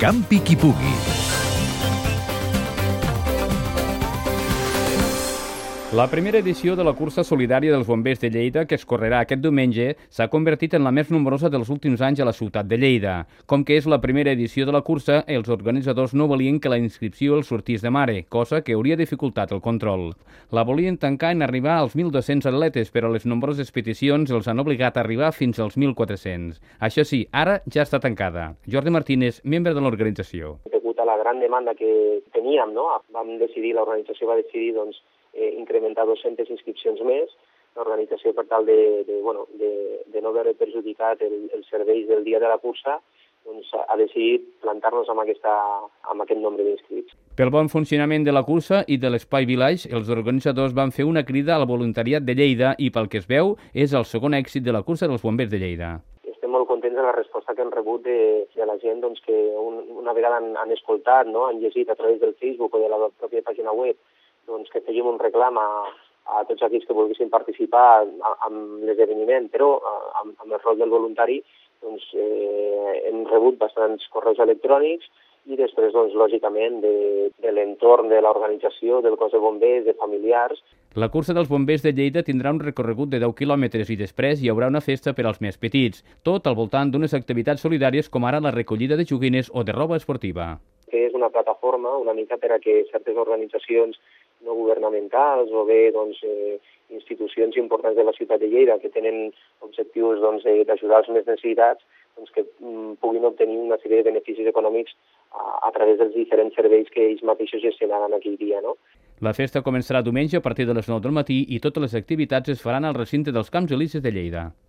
Campi Kipugi. La primera edició de la cursa solidària dels bombers de Lleida, que es correrà aquest diumenge, s'ha convertit en la més nombrosa dels últims anys a la ciutat de Lleida. Com que és la primera edició de la cursa, els organitzadors no volien que la inscripció els sortís de mare, cosa que hauria dificultat el control. La volien tancar en arribar als 1.200 atletes, però les nombroses peticions els han obligat a arribar fins als 1.400. Això sí, ara ja està tancada. Jordi Martínez, membre de l'organització. Degut a la gran demanda que teníem, no? vam decidir, l'organització va decidir doncs, eh, incrementar 200 inscripcions més, l'organització per tal de, de, bueno, de, de no veure perjudicat el, els serveis del dia de la cursa, doncs ha decidit plantar-nos amb, aquesta, amb aquest nombre d'inscrits. Pel bon funcionament de la cursa i de l'Espai Village, els organitzadors van fer una crida al voluntariat de Lleida i, pel que es veu, és el segon èxit de la cursa dels bombers de Lleida estem molt contents de la resposta que hem rebut de, de la gent doncs, que un, una vegada han, han escoltat, no? han llegit a través del Facebook o de la pròpia pàgina web doncs, que fèiem un reclam a, a tots aquells que volguessin participar amb l'esdeveniment, però amb, amb el rol del voluntari doncs, eh, hem rebut bastants correus electrònics i després, doncs, lògicament, de, de l'entorn de l'organització, del cos de bombers, de familiars. La cursa dels bombers de Lleida tindrà un recorregut de 10 quilòmetres i després hi haurà una festa per als més petits, tot al voltant d'unes activitats solidàries com ara la recollida de joguines o de roba esportiva. Que és una plataforma una mica per a que certes organitzacions no governamentals o bé doncs, eh, institucions importants de la ciutat de Lleida que tenen objectius doncs, d'ajudar els més necessitats doncs, que mm, puguin obtenir una sèrie de beneficis econòmics a, a través dels diferents serveis que ells mateixos gestionaran aquell dia. No? La festa començarà diumenge a partir de les 9 del matí i totes les activitats es faran al recinte dels Camps Elises de Lleida.